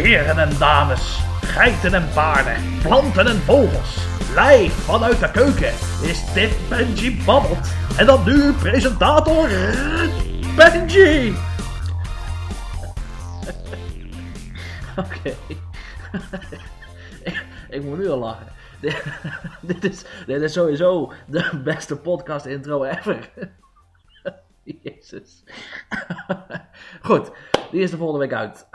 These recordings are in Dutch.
Heren en dames, geiten en paarden, planten en vogels. Live vanuit de keuken is dit Benji Babbelt. En dan nu presentator Benji. Oké. ik, moet nu al lachen. Dit, is, dit is sowieso de beste podcast intro ever. Jezus. Goed, die is de volgende week uit.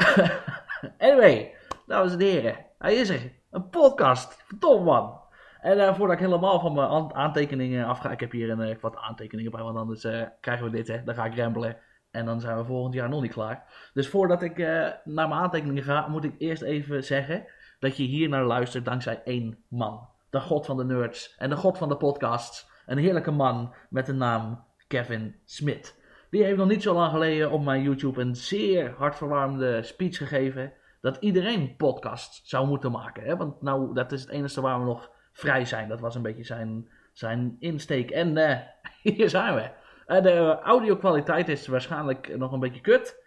Anyway, dames en heren, hij is er. Een podcast. Verdomme man. En uh, voordat ik helemaal van mijn aan- aantekeningen afga, ik heb hier een, eh, wat aantekeningen bij, want anders eh, krijgen we dit, hè. Dan ga ik rambelen. En dan zijn we volgend jaar nog niet klaar. Dus voordat ik eh, naar mijn aantekeningen ga, moet ik eerst even zeggen dat je hier naar luistert dankzij één man. De god van de nerds en de god van de podcasts. Een heerlijke man met de naam Kevin Smit. Die heeft nog niet zo lang geleden op mijn YouTube een zeer hartverwarmende speech gegeven. Dat iedereen podcast zou moeten maken. Hè? Want nou, dat is het enige waar we nog vrij zijn. Dat was een beetje zijn, zijn insteek. En eh, hier zijn we. Eh, de audio-kwaliteit is waarschijnlijk nog een beetje kut.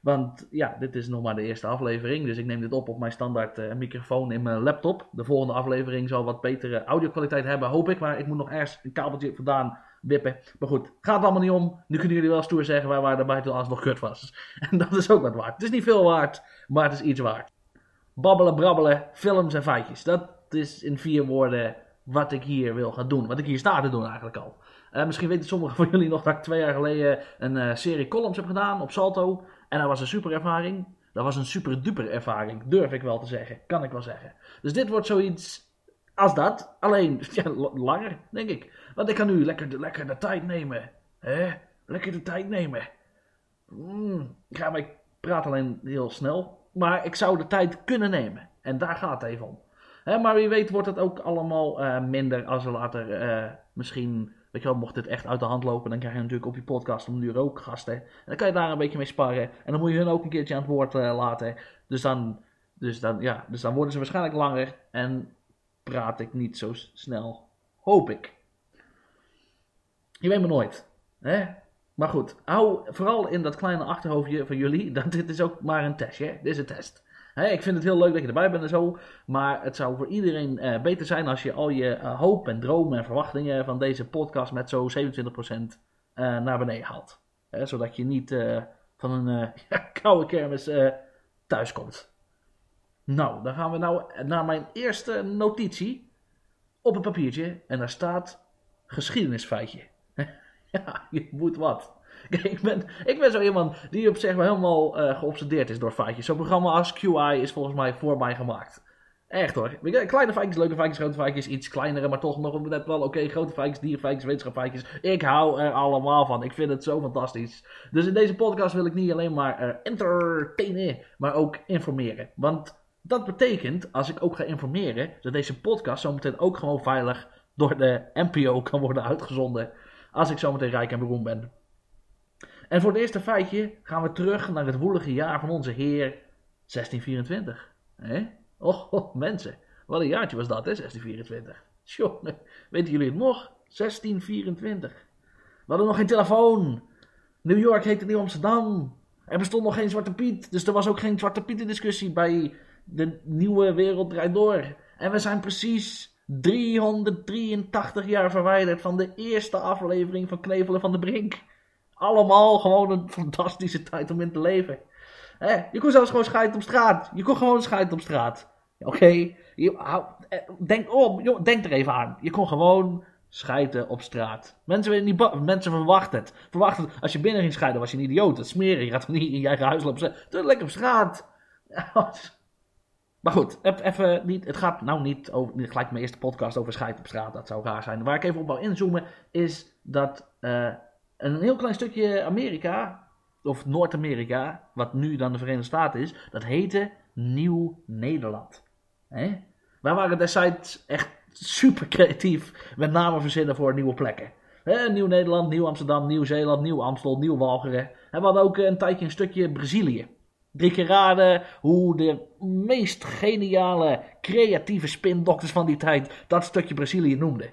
Want ja, dit is nog maar de eerste aflevering. Dus ik neem dit op op mijn standaard eh, microfoon in mijn laptop. De volgende aflevering zal wat betere audio-kwaliteit hebben, hoop ik. Maar ik moet nog ergens een kabeltje vandaan wippen. Maar goed, gaat allemaal niet om. Nu kunnen jullie wel stoer zeggen waar waar erbij alles nog kut was. En dat is ook wat waard. Het is niet veel waard, maar het is iets waard. Babbelen, brabbelen, films en feitjes. Dat is in vier woorden wat ik hier wil gaan doen. Wat ik hier sta te doen eigenlijk al. Eh, misschien weten sommigen van jullie nog dat ik twee jaar geleden een eh, serie columns heb gedaan op Salto. En dat was een super ervaring. Dat was een super duper ervaring, durf ik wel te zeggen. Kan ik wel zeggen. Dus dit wordt zoiets als dat. Alleen ja, langer, denk ik. Want ik kan nu lekker de, lekker de tijd nemen. Hè? Lekker de tijd nemen. Mm, ja, maar ik praat alleen heel snel. Maar ik zou de tijd kunnen nemen. En daar gaat het even om. Hè, maar wie weet wordt het ook allemaal eh, minder als we later eh, misschien... Weet je wel, mocht dit echt uit de hand lopen, dan krijg je natuurlijk op je podcast om nu ook gasten. En dan kan je daar een beetje mee sparren. En dan moet je hun ook een keertje aan het woord eh, laten. Dus dan, dus, dan, ja, dus dan worden ze waarschijnlijk langer. En praat ik niet zo snel. Hoop ik. Je weet maar nooit. Hè? Maar goed, hou vooral in dat kleine achterhoofdje van jullie. Dat dit is ook maar een testje. hè. Dit is een test. Hè, ik vind het heel leuk dat je erbij bent en zo. Maar het zou voor iedereen eh, beter zijn als je al je eh, hoop en dromen en verwachtingen van deze podcast met zo'n 27% eh, naar beneden haalt. Hè, zodat je niet van een koude kermis thuis komt. Nou, dan gaan we nou naar mijn eerste notitie op een papiertje. En daar staat geschiedenisfeitje. ja, je moet wat. Ik ben, ik ben zo iemand die op zich helemaal eh, geobsedeerd is door feitjes. Zo'n programma als QI is volgens mij voor mij gemaakt. Echt hoor. Kleine feitjes, leuke feitjes, grote feitjes, iets kleinere, maar toch nog net wel oké. grote feitjes, dierfeitjes, wetenschapfeitjes. Ik hou er allemaal van. Ik vind het zo fantastisch. Dus in deze podcast wil ik niet alleen maar eh, entertainen, maar ook informeren. Want dat betekent, als ik ook ga informeren, dat deze podcast zometeen ook gewoon veilig door de NPO kan worden uitgezonden. Als ik zometeen rijk en beroemd ben. En voor het eerste feitje gaan we terug naar het woelige jaar van onze Heer 1624. Hè? Och, oh, mensen, wat een jaartje was dat, hè, 1624. Jongen, weten jullie het nog? 1624. We hadden nog geen telefoon. New York heette niet Amsterdam. Er bestond nog geen Zwarte Piet, dus er was ook geen Zwarte Pieten discussie bij de nieuwe wereld draait door. En we zijn precies 383 jaar verwijderd van de eerste aflevering van Knevelen van de Brink. Allemaal gewoon een fantastische tijd om in te leven. Je kon zelfs gewoon scheiden op straat. Je kon gewoon scheiden op straat. Oké, eh, denk denk er even aan. Je kon gewoon scheiden op straat. Mensen, niet mensen verwachten het. Verwachten het. Als je binnen ging scheiden, was je een idioot. Dat smeren. Je gaat niet in je eigen huis lopen. het lekker op straat. Maar goed, even niet, het gaat nou niet over, niet gelijk mijn eerste podcast over scheid op straat, dat zou raar zijn. Waar ik even op wil inzoomen is dat eh, een heel klein stukje Amerika, of Noord-Amerika, wat nu dan de Verenigde Staten is, dat heette Nieuw-Nederland. Wij waren destijds echt super creatief met namen verzinnen voor nieuwe plekken. Hè, Nieuw-Nederland, Nieuw-Amsterdam, Nieuw-Zeeland, Nieuw-Amstel, Nieuw-Walcheren. En we hadden ook een tijdje een stukje Brazilië. Drie keer raden hoe de meest geniale, creatieve spindokters van die tijd dat stukje Brazilië noemden.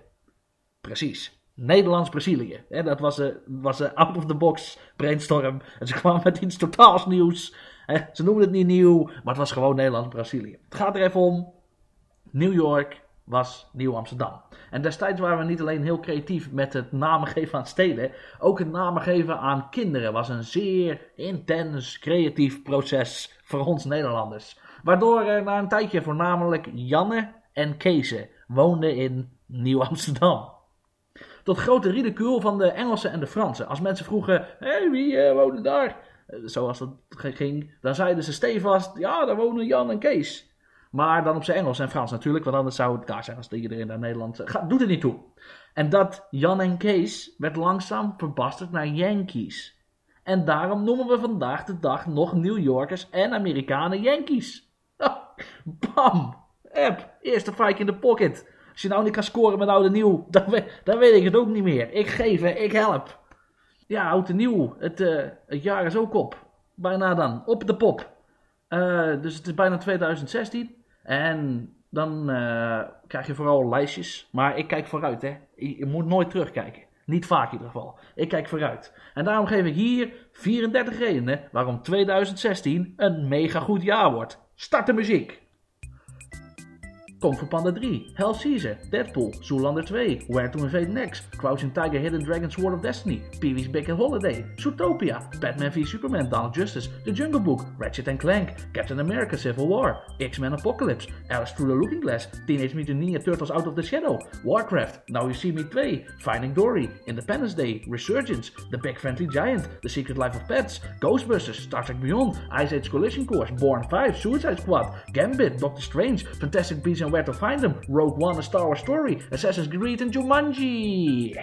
Precies. Nederlands-Brazilië. Dat was een, was een out-of-the-box brainstorm. En ze kwamen met iets totaals nieuws. Ze noemen het niet nieuw, maar het was gewoon Nederland-Brazilië. Het gaat er even om. New York was Nieuw Amsterdam. En destijds waren we niet alleen heel creatief met het namen geven aan steden, ook het namen geven aan kinderen was een zeer intens creatief proces voor ons Nederlanders. Waardoor er na een tijdje voornamelijk Janne en Kees woonden in Nieuw Amsterdam. Tot grote ridicule van de Engelsen en de Fransen. Als mensen vroegen, hé, wie uh, woonde daar? Uh, zoals dat ging, dan zeiden ze stevast, ja, daar wonen Jan en Kees. Maar dan op zijn Engels en Frans natuurlijk, want anders zou het daar zijn als iedereen naar Nederland gaat. Doet er niet toe. En dat Jan en Kees werd langzaam verbasterd naar Yankees. En daarom noemen we vandaag de dag nog New Yorkers en Amerikanen Yankees. Bam! App, eerste fike in de pocket. Als je nou niet kan scoren met oude nieuw, dan, weet, dan weet ik het ook niet meer. Ik geef, ik help. Ja, oud en nieuw. Het, uh, het jaar is ook op. Bijna dan. Op de pop. Uh, dus het is bijna 2016. En dan uh, krijg je vooral lijstjes. Maar ik kijk vooruit, hè. Je, moet nooit terugkijken. Niet vaak in ieder geval. Ik kijk vooruit. En daarom geef ik hier 34 redenen waarom 2016 een mega goed jaar wordt. Start de muziek! Kung Fu Panda 3, Hell Caesar, Deadpool, Zoolander 2, Where to Invade Next, Crouching Tiger, Hidden Dragon, Sword of Destiny, Pee-wee's Big Holiday, Zootopia, Batman v Superman, Donald Justice, The Jungle Book, Ratchet and Clank, Captain America Civil War, X-Men Apocalypse, Alice Through the Looking Glass, Teenage Mutant Ninja Turtles Out of the Shadow, Warcraft, Now You See Me 2, Finding Dory, Independence Day, Resurgence, The Big Friendly Giant, The Secret Life of Pets, Ghostbusters, Star Trek Beyond, Ice Age Collision Course, Born 5, Suicide Squad, Gambit, Doctor Strange, Fantastic Beasts and to Find Them, Rogue One, A Star Wars Story, Assassin's Creed en Jumanji.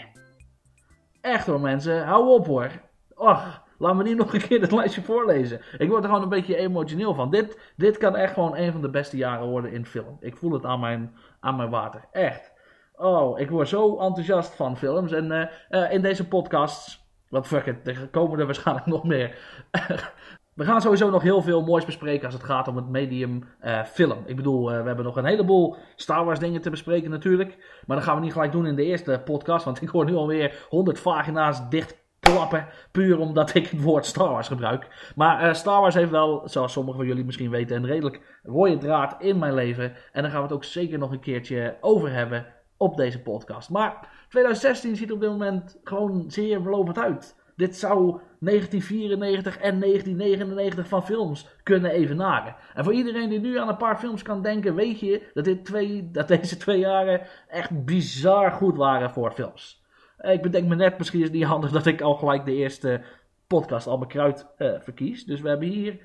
Echt hoor mensen, hou op hoor. Och, laat me niet nog een keer het lijstje voorlezen. Ik word er gewoon een beetje emotioneel van. Dit, dit kan echt gewoon een van de beste jaren worden in film. Ik voel het aan mijn, aan mijn water. Echt. Oh, ik word zo enthousiast van films. En uh, uh, in deze podcasts, wat fuck it, er komen er waarschijnlijk nog meer. We gaan sowieso nog heel veel moois bespreken als het gaat om het medium uh, film. Ik bedoel, uh, we hebben nog een heleboel Star Wars dingen te bespreken natuurlijk. Maar dat gaan we niet gelijk doen in de eerste podcast. Want ik hoor nu alweer 100 vagina's dichtklappen. Puur omdat ik het woord Star Wars gebruik. Maar uh, Star Wars heeft wel, zoals sommigen van jullie misschien weten, een redelijk rode draad in mijn leven. En daar gaan we het ook zeker nog een keertje over hebben op deze podcast. Maar 2016 ziet er op dit moment gewoon zeer belovend uit. Dit zou 1994 en 1999 van films kunnen evenaren. En voor iedereen die nu aan een paar films kan denken, weet je dat, dit twee, dat deze twee jaren echt bizar goed waren voor films. Ik bedenk me net, misschien is het niet handig dat ik al gelijk de eerste podcast al mijn kruid uh, verkies. Dus we hebben hier,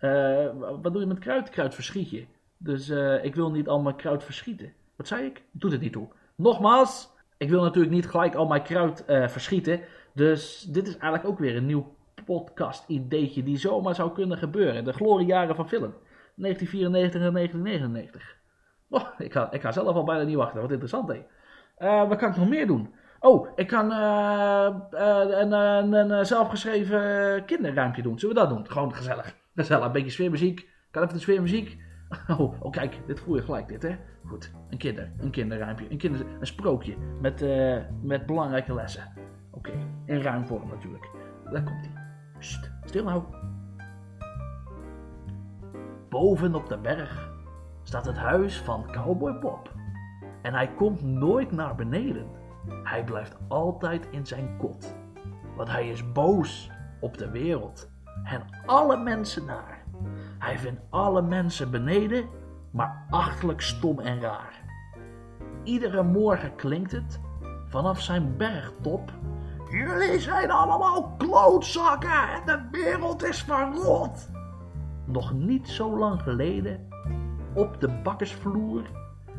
uh, wat doe je met kruid? Kruid verschiet je. Dus uh, ik wil niet al mijn kruid verschieten. Wat zei ik? Doet het niet toe. Nogmaals, ik wil natuurlijk niet gelijk al mijn kruid verschieten. Dus dit is eigenlijk ook weer een nieuw podcast-ideetje die zomaar zou kunnen gebeuren. De gloriejaren van film. 1994 en 1999. Oh, ik, ga, ik zelf al bijna niet wachten. Wat interessant, hè. Uh, wat kan ik nog meer doen? Oh, ik kan uh, uh, een, een, een, zelfgeschreven kinderruimpje doen. Zullen we dat doen? Gewoon gezellig. Gezellig. Een beetje sfeermuziek. Kan even de sfeermuziek? Oh, oh, kijk. Dit voel je gelijk, dit, hè. Goed. Een kinder. Een kinderruimpje. Een, kinder, een sprookje. Met, met belangrijke lessen. Oké, okay. in ruim vorm natuurlijk. Daar komt hij. Stil nou. Boven op de berg staat het huis van Cowboy Bob. En hij komt nooit naar beneden. Hij blijft altijd in zijn kot. Want hij is boos op de wereld en alle mensen naar. Hij vindt alle mensen beneden, maar achterlijk stom en raar. Iedere morgen klinkt het vanaf zijn bergtop Jullie zijn allemaal klootzakken en de wereld is verrot. Nog niet zo lang geleden, op de bakkersvloer,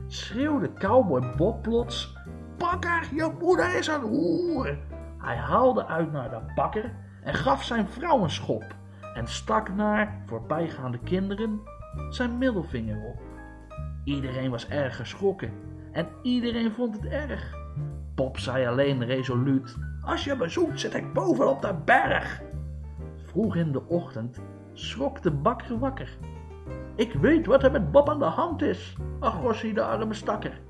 schreeuwde cowboy Bob plots... Bakker, je moeder is een hoer. Hij haalde uit naar de bakker en gaf zijn vrouw een schop... en stak naar voorbijgaande kinderen zijn middelvinger op. Iedereen was erg geschrokken en iedereen vond het erg. Bob zei alleen resoluut als je me zoekt, zit ik boven op de berg. Vroeg in de ochtend schrok de bakker wakker. Ik weet wat er met Bob aan de hand is, Agossie de arme stakker.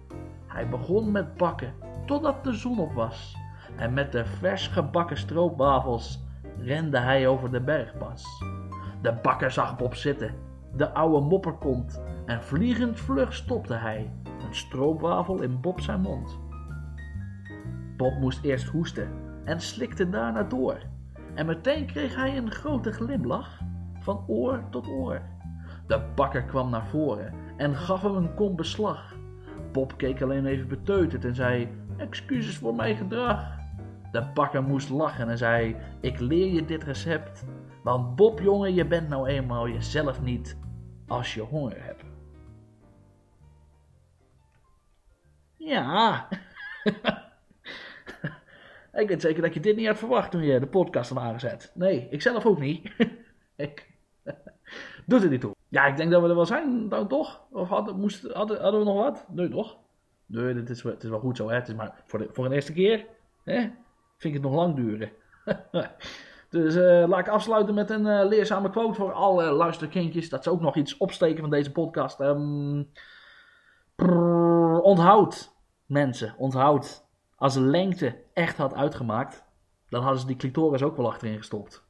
Hij begon met bakken totdat de zon op was. En met de vers gebakken stroopwafels rende hij over de bergpas. De bakker zag Bob zitten. De oude mopper komt. En vliegend vlug stopte hij. Een stroopwafel in Bob zijn mond. Bob moest eerst hoesten en slikte daarna door. En meteen kreeg hij een grote glimlach van oor tot oor. De bakker kwam naar voren en gaf hem een kom beslag. Bob keek alleen even beteuterd en zei: Excuses voor mijn gedrag. De bakker moest lachen en zei: Ik leer je dit recept. Want Bob, jongen, je bent nou eenmaal jezelf niet als je honger hebt. Ja. ik weet zeker dat je dit niet had verwacht toen je de podcast had aangezet. Nee, ik zelf ook niet. ik. Doet er niet toe. Ja, ik denk dat we er wel zijn, dan toch? Of hadden, moest, hadden, we nog wat? Nee, toch? Nee, dit is, het is wel goed zo, hè? Het is maar voor, de, voor een eerste keer, hè? Vind ik het nog lang duren. dus uh, laat ik afsluiten met een uh, leerzame quote voor alle luisterkindjes. Dat ze ook nog iets opsteken van deze podcast. Prrr, onthoud, mensen, onthoud. Als lengte echt had uitgemaakt, dan hadden ze die clitoris ook wel achterin gestopt.